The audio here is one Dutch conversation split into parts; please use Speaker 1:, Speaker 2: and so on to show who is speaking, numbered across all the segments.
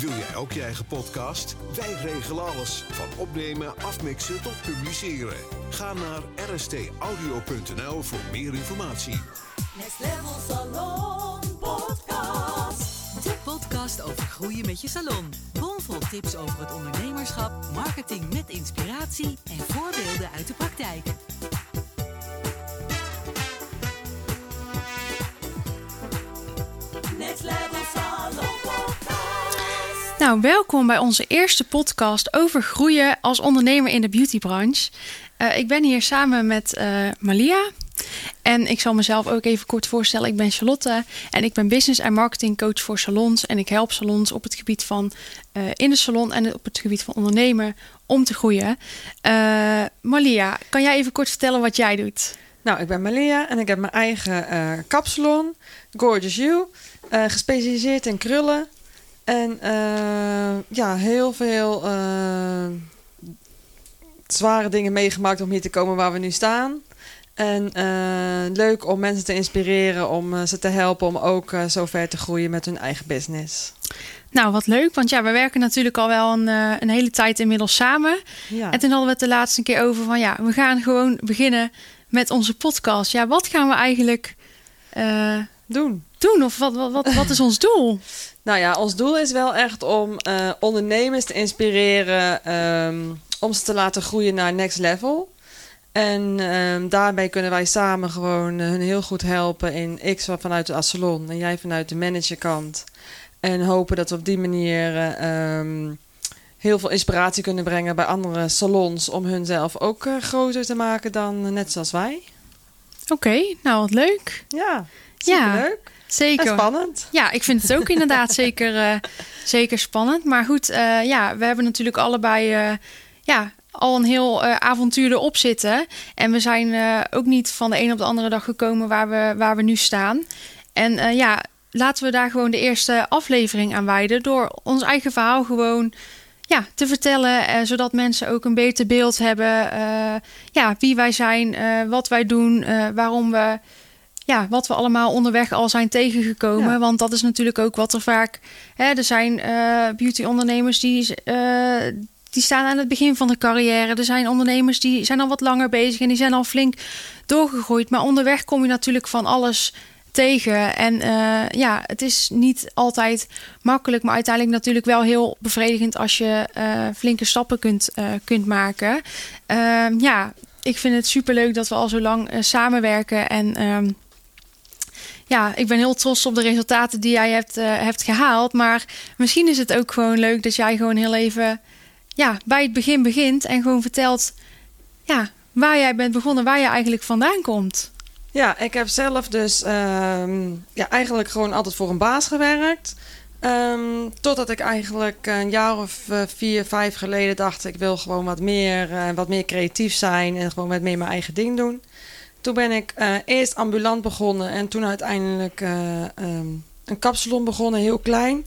Speaker 1: Wil jij ook je eigen podcast? Wij regelen alles. Van opnemen, afmixen tot publiceren. Ga naar rstaudio.nl voor meer informatie.
Speaker 2: Next Level Salon Podcast.
Speaker 3: De podcast over groeien met je salon. Bomvol tips over het ondernemerschap, marketing met inspiratie en voorbeelden uit de praktijk.
Speaker 4: Nou, welkom bij onze eerste podcast over groeien als ondernemer in de beautybranche. Eh ik ben hier samen met eh, Malia. En ik zal mezelf ook even kort voorstellen. Ik ben Charlotte en ik ben business en marketing coach voor salons. En ik help salons op het gebied van eh, in de salon en op het gebied van ondernemen om te groeien. Malia, kan jij even kort vertellen wat jij doet?
Speaker 5: Nou, ik ben Malia en ik heb mijn eigen kapsalon, Gorgeous You, gespecialiseerd in krullen. En eh, ja, heel veel eh, zware dingen meegemaakt om hier te komen waar we nu staan. En eh, leuk om mensen te inspireren, om ze te helpen om ook eh, zo ver te groeien met hun eigen business.
Speaker 4: Nou, wat leuk, want ja, we werken natuurlijk al wel een, een hele tijd inmiddels samen.
Speaker 5: Ja,
Speaker 4: En toen hadden we het de laatste keer over van ja, we gaan gewoon beginnen met onze podcast. Ja, wat gaan we eigenlijk
Speaker 5: doen.
Speaker 4: Doen? Of wat, wat, wat, wat is ons doel?
Speaker 5: Nou ja, ons doel is wel echt om eh, ondernemers te inspireren, ehm, om ze te laten groeien naar next level. En ehm, daarbij kunnen wij samen gewoon eh, hun heel goed helpen in ik vanuit de salon en jij vanuit de managerkant. En hopen dat we op die manier eh, ehm, heel veel inspiratie kunnen brengen bij andere salons om hun zelf ook groter te maken dan net zoals wij.
Speaker 4: Oké, nou wat leuk.
Speaker 5: Ja,
Speaker 4: Ja,
Speaker 5: superleuk. En
Speaker 4: Zeker.
Speaker 5: spannend.
Speaker 4: Ja, ik vind het ook inderdaad zeker, eh, zeker spannend. Maar goed, eh, ja, we hebben natuurlijk allebei eh, ja, al een heel avontuur erop zitten. En we zijn ook niet van de een op de andere dag gekomen waar we, waar we nu staan. En ja, laten we daar gewoon de eerste aflevering aan wijden. Door ons eigen verhaal gewoon ja, te vertellen. eh, zodat mensen ook een beter beeld hebben. ja, wie wij zijn, wat wij doen, waarom we ja, wat we allemaal onderweg al zijn tegengekomen.
Speaker 5: Ja.
Speaker 4: Want dat is natuurlijk ook wat er vaak. Hè, er zijn eh beauty-ondernemers die, eh, die staan aan het begin van de carrière. Er zijn ondernemers die zijn al wat langer bezig en die zijn al flink doorgegroeid. Maar onderweg kom je natuurlijk van alles tegen. En eh, ja, het is niet altijd makkelijk, maar uiteindelijk natuurlijk wel heel bevredigend als je flinke stappen kunt, kunt maken. Ehm, ja, ik vind het superleuk dat we al zo lang samenwerken. En ehm, ja, ik ben heel trots op de resultaten die jij hebt, eh, hebt gehaald. Maar misschien is het ook gewoon leuk dat jij gewoon heel even ja, bij het begin begint en gewoon vertelt ja, waar jij bent begonnen, waar je eigenlijk vandaan komt.
Speaker 5: Ja, ik heb zelf dus ehm, ja, eigenlijk gewoon altijd voor een baas gewerkt. Ehm, totdat ik eigenlijk een jaar of eh, vier, vijf geleden dacht... ik wil gewoon wat meer, eh, wat meer creatief zijn en gewoon wat meer mijn eigen ding doen. Toen ben ik eh, eerst ambulant begonnen en toen uiteindelijk eh, ehm, een kapsalon begonnen, heel klein.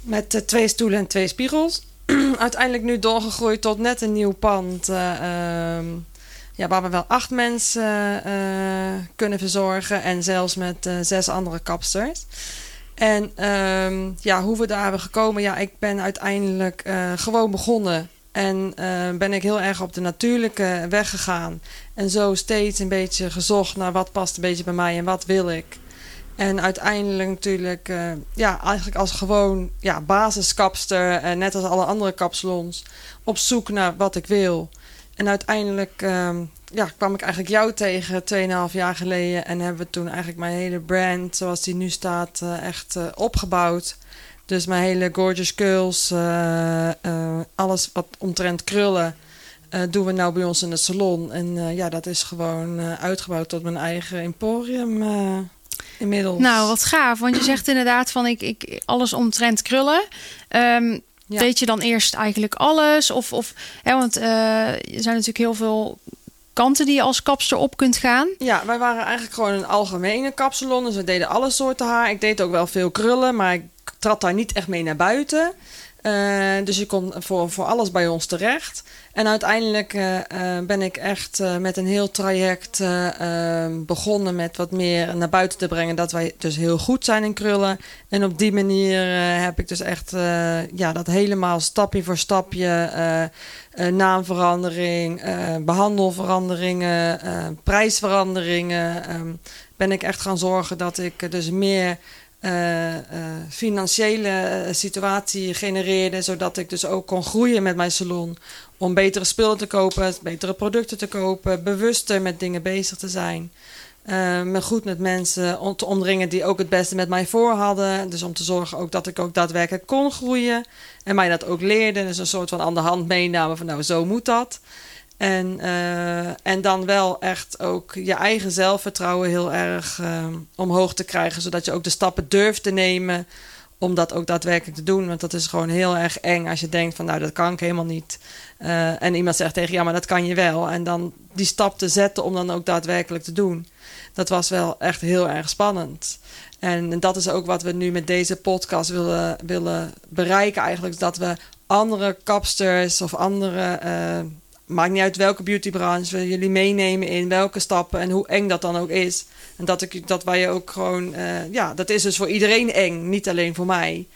Speaker 5: Met eh, twee stoelen en twee spiegels. uiteindelijk nu doorgegroeid tot net een nieuw pand... eh, ehm, ja, waar we wel acht mensen kunnen verzorgen en zelfs met zes andere kapsters. En ehm, ja, hoe we daar hebben gekomen, ja, ik ben uiteindelijk gewoon begonnen. En eh, ben ik heel erg op de natuurlijke weg gegaan. En zo steeds een beetje gezocht naar wat past een beetje bij mij en wat wil ik. En uiteindelijk natuurlijk, eh, ja, eigenlijk als gewoon ja, basiskapster, eh, net als alle andere kapsalons, op zoek naar wat ik wil. En uiteindelijk ehm, ja, kwam ik eigenlijk jou tegen 2,5 jaar geleden. En hebben we toen eigenlijk mijn hele brand, zoals die nu staat, echt opgebouwd. Dus mijn hele gorgeous curls, eh, eh, alles wat omtrent krullen, eh, doen we nou bij ons in het salon. En ja, dat is gewoon uitgebouwd tot mijn eigen emporium inmiddels.
Speaker 4: Nou, wat gaaf, want je zegt inderdaad van ik, ik alles omtrent krullen. Ehm,
Speaker 5: Ja.
Speaker 4: Deed je dan eerst eigenlijk alles? Of, of hè, want er zijn natuurlijk heel veel kanten die je als kapster op kunt gaan.
Speaker 5: Ja, wij waren eigenlijk gewoon een algemene kapsalon. Dus we deden alle soorten haar. Ik deed ook wel veel krullen, maar ik trad daar niet echt mee naar buiten. Eh, dus je kon voor, voor alles bij ons terecht. En uiteindelijk eh, eh, ben ik echt met een heel traject begonnen met wat meer naar buiten te brengen. Dat wij dus heel goed zijn in krullen. En op die manier heb ik dus echt ja, dat helemaal stapje voor stapje. naamverandering, eh, behandelveranderingen, eh, prijsveranderingen. ehm, ben ik echt gaan zorgen dat ik dus meer eh, eh, financiële eh, situatie genereerde. Zodat ik dus ook kon groeien met mijn salon. Om betere spullen te kopen, betere producten te kopen, bewuster met dingen bezig te zijn. Eh, me goed met mensen om te omringen die ook het beste met mij voor hadden. Dus om te zorgen ook dat ik ook daadwerkelijk kon groeien. En mij dat ook leerde. Dus een soort van aan de hand meenamen van nou, zo moet dat. En, eh, en dan wel echt ook je eigen zelfvertrouwen heel erg eh, omhoog te krijgen. Zodat je ook de stappen durft te nemen om dat ook daadwerkelijk te doen. Want dat is gewoon heel erg eng als je denkt van nou, dat kan ik helemaal niet. Eh, en iemand zegt tegen ja, maar dat kan je wel. En dan die stap te zetten om dan ook daadwerkelijk te doen. Dat was wel echt heel erg spannend. En dat is ook wat we nu met deze podcast willen, willen bereiken eigenlijk. Dat we andere kapsters of andere... maakt niet uit welke beautybranche we jullie meenemen in welke stappen en hoe eng dat dan ook is. En dat, ik, dat wij ook gewoon, eh, ja, dat is dus voor iedereen eng, niet alleen voor mij.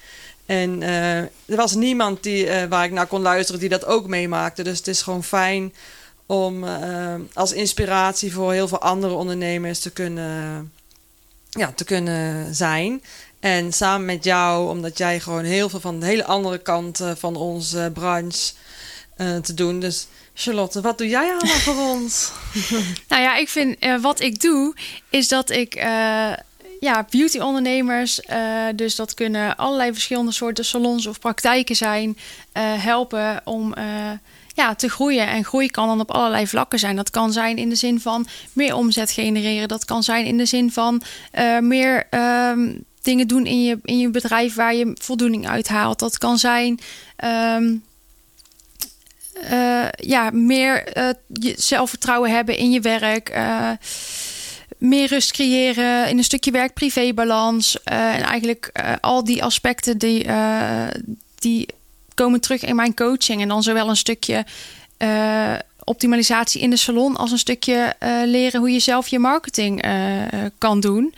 Speaker 5: En eh, er was niemand die, eh, waar ik naar kon luisteren die dat ook meemaakte. Dus het is gewoon fijn om als inspiratie voor heel veel andere ondernemers te kunnen, ja, te kunnen zijn. En samen met jou, omdat jij gewoon heel veel van de hele andere kant van onze branche eh, te doen. Dus Charlotte, wat doe jij allemaal voor ons?
Speaker 4: Nou ja, ik vind eh, wat ik doe, is dat ik eh ja, beauty-ondernemers, dus dat kunnen allerlei verschillende soorten salons of praktijken zijn, helpen om ja, te groeien. En groei kan dan op allerlei vlakken zijn. Dat kan zijn in de zin van meer omzet genereren. Dat kan zijn in de zin van meer ehm, dingen doen in je, in je bedrijf waar je voldoening uit haalt. Dat kan zijn. ehm, eh, ja, meer eh, zelfvertrouwen hebben in je werk. eh, meer rust creëren in een stukje werk-privé-balans. en eigenlijk al die aspecten die, die komen terug in mijn coaching. En dan zowel een stukje optimalisatie in de salon... als een stukje eh, leren hoe je zelf je marketing eh, eh, kan doen.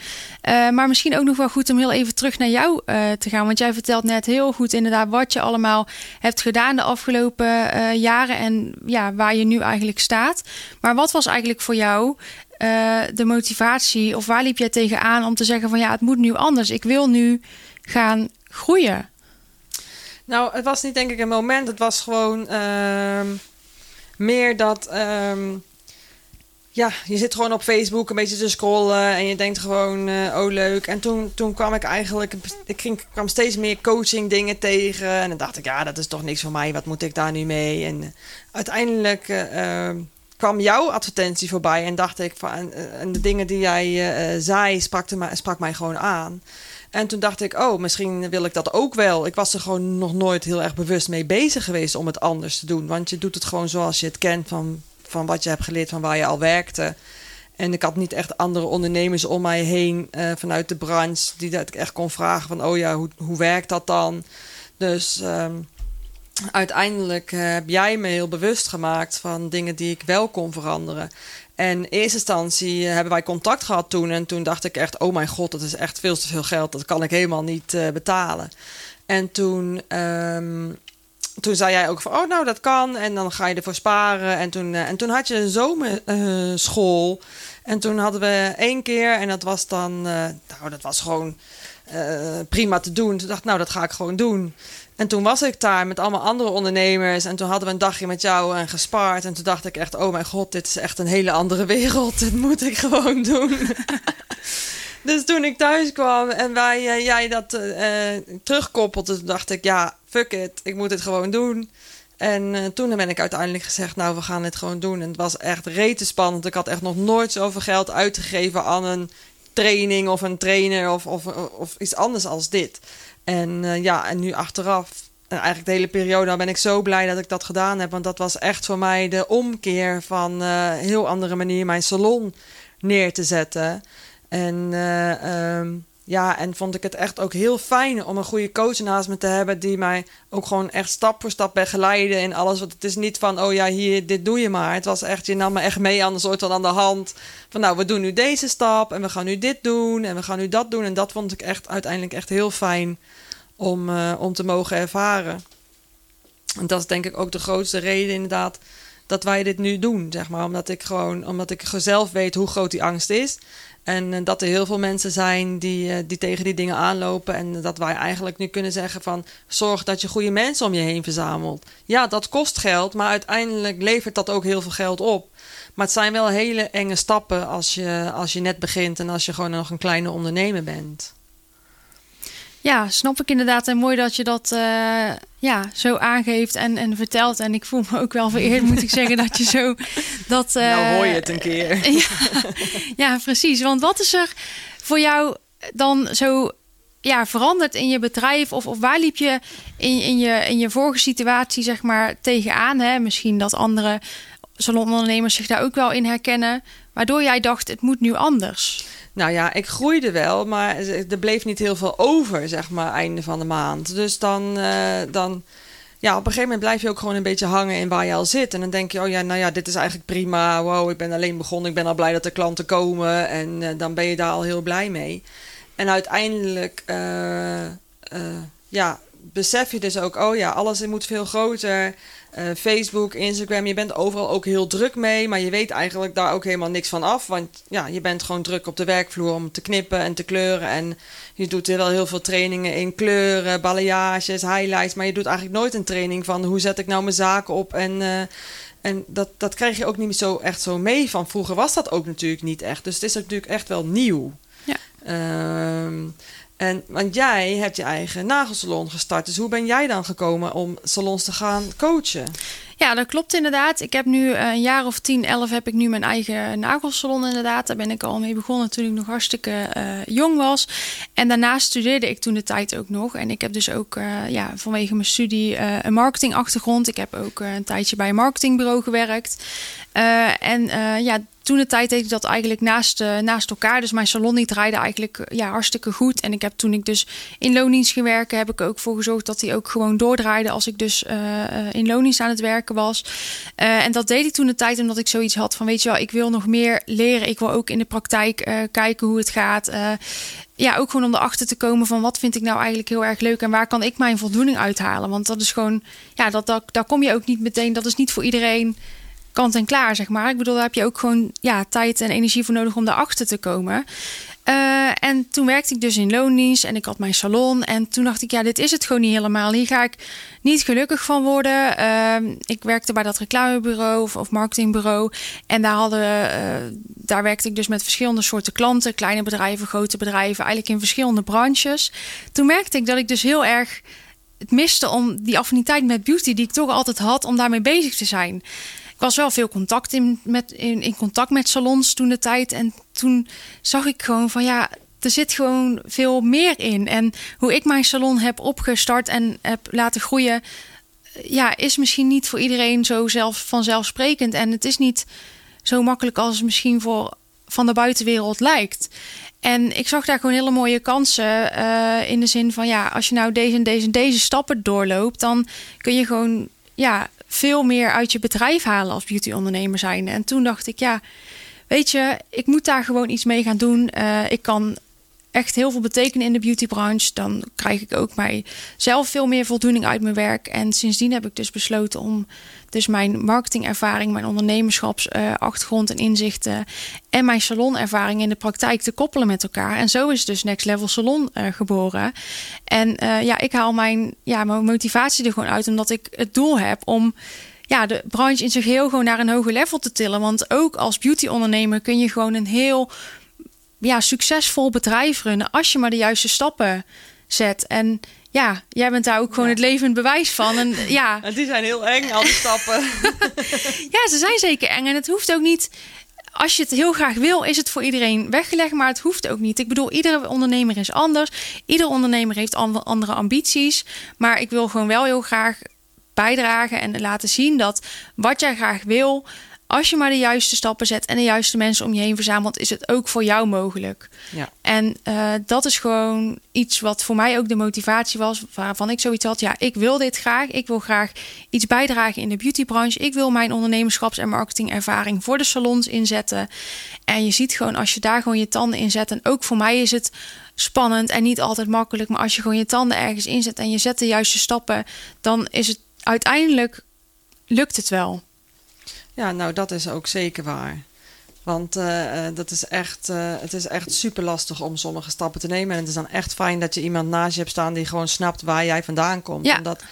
Speaker 4: Maar misschien ook nog wel goed om heel even terug naar jou te gaan. Want jij vertelt net heel goed inderdaad wat je allemaal hebt gedaan de afgelopen jaren en ja, waar je nu eigenlijk staat. Maar wat was eigenlijk voor jou de motivatie of waar liep jij tegenaan om te zeggen van ja, het moet nu anders. Ik wil nu gaan groeien.
Speaker 5: Nou, het was niet denk ik een moment. Het was gewoon ehm, meer dat... ehm, ja, je zit gewoon op Facebook een beetje te scrollen en je denkt gewoon, eh, oh leuk. En toen, toen kwam ik eigenlijk, ik ging, kwam steeds meer coaching dingen tegen. En dan dacht ik, ja, dat is toch niks voor mij, wat moet ik daar nu mee? En eh, uiteindelijk eh, eh, kwam jouw advertentie voorbij en dacht ik, van, en de dingen die jij zei, sprak, te sprak mij gewoon aan. En toen dacht ik, oh, misschien wil ik dat ook wel. Ik was er gewoon nog nooit heel erg bewust mee bezig geweest om het anders te doen. Want je doet het gewoon zoals je het kent van, van wat je hebt geleerd, van waar je al werkte. En ik had niet echt andere ondernemers om mij heen eh, vanuit de branche die dat ik echt kon vragen van, oh ja, hoe, hoe werkt dat dan? Dus ehm, uiteindelijk eh, heb jij me heel bewust gemaakt van dingen die ik wel kon veranderen. En in eerste instantie eh, hebben wij contact gehad toen. En toen dacht ik echt, oh mijn god, dat is echt veel te veel geld. Dat kan ik helemaal niet eh, betalen. En toen, ehm, toen zei jij ook van, oh nou, dat kan. En dan ga je ervoor sparen. En toen, eh, en toen had je een zomerschool. en toen hadden we één keer, en dat was dan, eh, nou, dat was gewoon eh, prima te doen. Toen dacht ik, nou, dat ga ik gewoon doen. En toen was ik daar met allemaal andere ondernemers. En toen hadden we een dagje met jou en gespaard. En toen dacht ik echt, oh mijn god, dit is echt een hele andere wereld. Dit moet ik gewoon doen. dus toen ik thuis kwam en wij, eh, jij dat eh, terugkoppelde, toen dacht ik, ja, fuck it, ik moet het gewoon doen. En eh, toen ben ik uiteindelijk gezegd, nou, we gaan het gewoon doen. En het was echt rete spannend. Ik had echt nog nooit zoveel geld uitgegeven aan een training of een trainer of, of, of iets anders als dit. En eh, ja, en nu achteraf, en eigenlijk de hele periode, dan ben ik zo blij dat ik dat gedaan heb. Want dat was echt voor mij de omkeer van eh, een heel andere manier mijn salon neer te zetten. En eh, ehm, ja, en vond ik het echt ook heel fijn om een goede coach naast me te hebben... die mij ook gewoon echt stap voor stap begeleiden in alles. Want het is niet van, oh ja, hier, dit doe je maar. Het was echt, je nam me echt mee aan een soort aan de hand. Van nou, we doen nu deze stap en we gaan nu dit doen en we gaan nu dat doen. En dat vond ik echt uiteindelijk echt heel fijn om, eh, om te mogen ervaren. En dat is denk ik ook de grootste reden inderdaad dat wij dit nu doen, zeg maar. Omdat ik gewoon, omdat ik zelf weet hoe groot die angst is. En eh, dat er heel veel mensen zijn die, eh, die tegen die dingen aanlopen. En dat wij eigenlijk nu kunnen zeggen van... zorg dat je goede mensen om je heen verzamelt. Ja, dat kost geld, maar uiteindelijk levert dat ook heel veel geld op. Maar het zijn wel hele enge stappen als je, als je net begint... en als je gewoon nog een kleine ondernemer bent.
Speaker 4: Ja, snap ik inderdaad. En mooi dat je dat eh, ja, zo aangeeft en, en vertelt. En ik voel me ook wel vereerd, moet ik zeggen, dat je zo dat. eh,
Speaker 5: nou hoor je het een keer.
Speaker 4: ja, ja, precies. Want wat is er voor jou dan zo ja, veranderd in je bedrijf? Of, of waar liep je in, in, je in je vorige situatie, zeg maar, tegenaan? Hè? Misschien dat andere salonondernemers zich daar ook wel in herkennen. Waardoor jij dacht, het moet nu anders.
Speaker 5: Nou ja, ik groeide wel, maar er bleef niet heel veel over, zeg maar, einde van de maand. Dus dan, eh, dan ja, op een gegeven moment blijf je ook gewoon een beetje hangen in waar je al zit. En dan denk je, oh ja, nou ja, dit is eigenlijk prima. Wow, ik ben alleen begonnen. Ik ben al blij dat er klanten komen. En eh, dan ben je daar al heel blij mee. En uiteindelijk, eh, ja, besef je dus ook, oh ja, alles moet veel groter. Eh, Facebook, Instagram, je bent overal ook heel druk mee, maar je weet eigenlijk daar ook helemaal niks van af. Want ja, je bent gewoon druk op de werkvloer om te knippen en te kleuren. En je doet er wel heel veel trainingen in kleuren, balayages, highlights. Maar je doet eigenlijk nooit een training van hoe zet ik nou mijn zaken op. En, eh, en dat, dat krijg je ook niet zo echt zo mee van. Vroeger was dat ook natuurlijk niet echt. Dus het is natuurlijk echt wel nieuw.
Speaker 4: Ja.
Speaker 5: Ehm, want jij hebt je eigen nagelsalon gestart. Dus hoe ben jij dan gekomen om salons te gaan coachen?
Speaker 4: Ja, dat klopt inderdaad. Ik heb nu eh, een jaar of 10, 11 heb ik nu mijn eigen nagelsalon inderdaad. Daar ben ik al mee begonnen toen ik nog hartstikke eh, jong was. En daarnaast studeerde ik toen de tijd ook nog. En ik heb dus ook eh, ja, vanwege mijn studie eh, een marketingachtergrond. Ik heb ook een tijdje bij een marketingbureau gewerkt. En ja, toen de tijd deed ik dat eigenlijk naast, eh, naast elkaar. Dus mijn salon die draaide eigenlijk eh, ja, hartstikke goed. En ik heb toen ik dus in loondienst ging werken, heb ik ook voor gezorgd dat hij ook gewoon doordraaide als ik dus eh, in loondienst aan het werken was. En dat deed ik toen de tijd omdat ik zoiets had van, weet je wel, ik wil nog meer leren. Ik wil ook in de praktijk kijken hoe het gaat. Ja, ook gewoon om erachter te komen van wat vind ik nou eigenlijk heel erg leuk en waar kan ik mijn voldoening uithalen. Want dat is gewoon, ja, dat, dat, daar kom je ook niet meteen, dat is niet voor iedereen kant en klaar, zeg maar. Ik bedoel, daar heb je ook gewoon ja, tijd en energie voor nodig om daarachter te komen. Eh, en toen werkte ik dus in loondienst en ik had mijn salon. En toen dacht ik, ja, dit is het gewoon niet helemaal. Hier ga ik niet gelukkig van worden. Ehm, ik werkte bij dat reclamebureau of, of marketingbureau. En daar, hadden, eh, daar werkte ik dus met verschillende soorten klanten. Kleine bedrijven, grote bedrijven. Eigenlijk in verschillende branches. Toen merkte ik dat ik dus heel erg het miste om die affiniteit met beauty... die ik toch altijd had, om daarmee bezig te zijn. Was wel veel contact in, met, in, in contact met salons toen de tijd. En toen zag ik gewoon van ja, er zit gewoon veel meer in. En hoe ik mijn salon heb opgestart en heb laten groeien, ja, is misschien niet voor iedereen zo zelf, vanzelfsprekend. En het is niet zo makkelijk als het misschien voor van de buitenwereld lijkt. En ik zag daar gewoon hele mooie kansen eh, in de zin van ja, als je nou deze en deze en deze stappen doorloopt, dan kun je gewoon ja, veel meer uit je bedrijf halen als beauty-ondernemer zijn. En toen dacht ik, ja, weet je, ik moet daar gewoon iets mee gaan doen. Eh, ik kan echt heel veel betekenen in de beautybranche. Dan krijg ik ook mijzelf veel meer voldoening uit mijn werk. En sindsdien heb ik dus besloten om dus mijn marketingervaring, mijn ondernemerschapsachtergrond en inzichten en mijn salonervaring in de praktijk te koppelen met elkaar. En zo is dus Next Level Salon eh, geboren. En eh, ja, ik haal mijn, ja, mijn motivatie er gewoon uit omdat ik het doel heb om ja, de branche in zich heel gewoon naar een hoger level te tillen. Want ook als beauty-ondernemer kun je gewoon een heel ja, succesvol bedrijf runnen als je maar de juiste stappen zet. En ja, jij bent daar ook gewoon het levend bewijs van. En ja,
Speaker 5: En die zijn heel eng, al die stappen.
Speaker 4: ja, ze zijn zeker eng. En het hoeft ook niet. Als je het heel graag wil, is het voor iedereen weggelegd. Maar het hoeft ook niet. Ik bedoel, iedere ondernemer is anders. Iedere ondernemer heeft an- andere ambities. Maar ik wil gewoon wel heel graag bijdragen en laten zien dat wat jij graag wil, als je maar de juiste stappen zet en de juiste mensen om je heen verzamelt, is het ook voor jou mogelijk.
Speaker 5: Ja.
Speaker 4: En eh, dat is gewoon iets wat voor mij ook de motivatie was, waarvan ik zoiets had: ja, ik wil dit graag. Ik wil graag iets bijdragen in de beautybranche. Ik wil mijn ondernemerschaps- en marketingervaring voor de salons inzetten. En je ziet gewoon als je daar gewoon je tanden in zet, en ook voor mij is het spannend en niet altijd makkelijk, maar als je gewoon je tanden ergens inzet en je zet de juiste stappen, dan is het uiteindelijk lukt het wel.
Speaker 5: Ja, nou dat is ook zeker waar. Want eh, eh, dat is echt, eh, het is echt super lastig om sommige stappen te nemen. En het is dan echt fijn dat je iemand naast je hebt staan die gewoon snapt waar jij vandaan komt.
Speaker 4: Ja.
Speaker 5: Omdat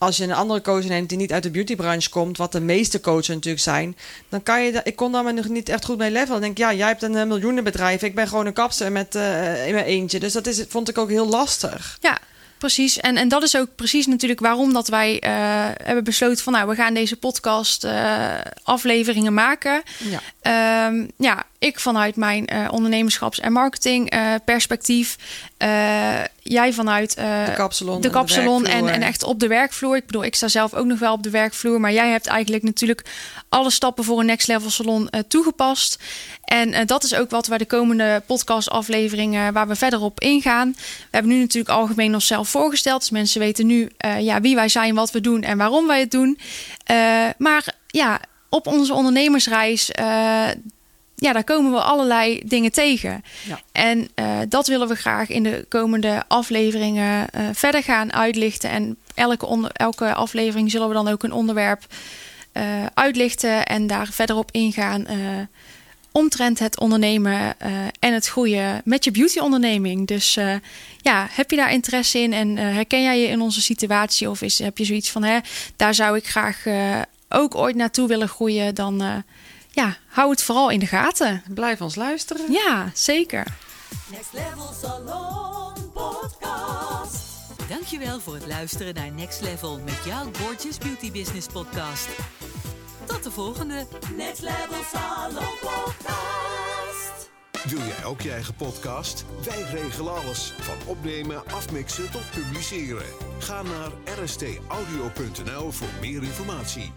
Speaker 5: als je een andere coach neemt die niet uit de beautybranche komt, wat de meeste coaches natuurlijk zijn, dan kan je. Ik kon daar maar nog niet echt goed mee levelen. Ik denk, ja, jij hebt een miljoenenbedrijf. Ik ben gewoon een kapster met eh, in mijn eentje. Dus dat is, vond ik ook heel lastig.
Speaker 4: Ja, precies. En, en dat is ook precies natuurlijk waarom dat wij eh, hebben besloten van nou, we gaan deze podcast eh, afleveringen maken.
Speaker 5: Ja.
Speaker 4: Ehm, ja, ik vanuit mijn eh, ondernemerschaps- en marketing eh, perspectief. Eh, jij vanuit eh,
Speaker 5: De kapsalon.
Speaker 4: de
Speaker 5: en
Speaker 4: kapsalon en, en echt op de werkvloer. Ik bedoel, ik sta zelf ook nog wel op de werkvloer. Maar jij hebt eigenlijk natuurlijk alle stappen voor een next level salon eh, toegepast. En eh, dat is ook wat wij de komende podcastafleveringen waar we verder op ingaan. We hebben nu natuurlijk algemeen onszelf voorgesteld. Dus mensen weten nu eh, ja, wie wij zijn, wat we doen en waarom wij het doen. Eh, maar ja, op onze ondernemersreis. eh, ja, daar komen we allerlei dingen tegen.
Speaker 5: Ja.
Speaker 4: En eh, dat willen we graag in de komende afleveringen eh, verder gaan uitlichten. En elke, onder, elke aflevering zullen we dan ook een onderwerp eh, uitlichten en daar verder op ingaan. omtrent het ondernemen en het groeien met je beauty-onderneming. Dus ja, heb je daar interesse in en herken jij je in onze situatie? Of is, heb je zoiets van, hè, daar zou ik graag ook ooit naartoe willen groeien? Dan ja, hou het vooral in de gaten.
Speaker 5: Blijf ons luisteren.
Speaker 4: Ja, zeker.
Speaker 2: Next Level Salon Podcast.
Speaker 3: Dankjewel voor het luisteren naar Next Level met jouw Gorgeous Beauty Business podcast. Tot de volgende.
Speaker 2: Next Level Salon Podcast.
Speaker 1: Wil jij ook je eigen podcast? Wij regelen alles. Van opnemen, afmixen tot publiceren. Ga naar rstaudio.nl voor meer informatie.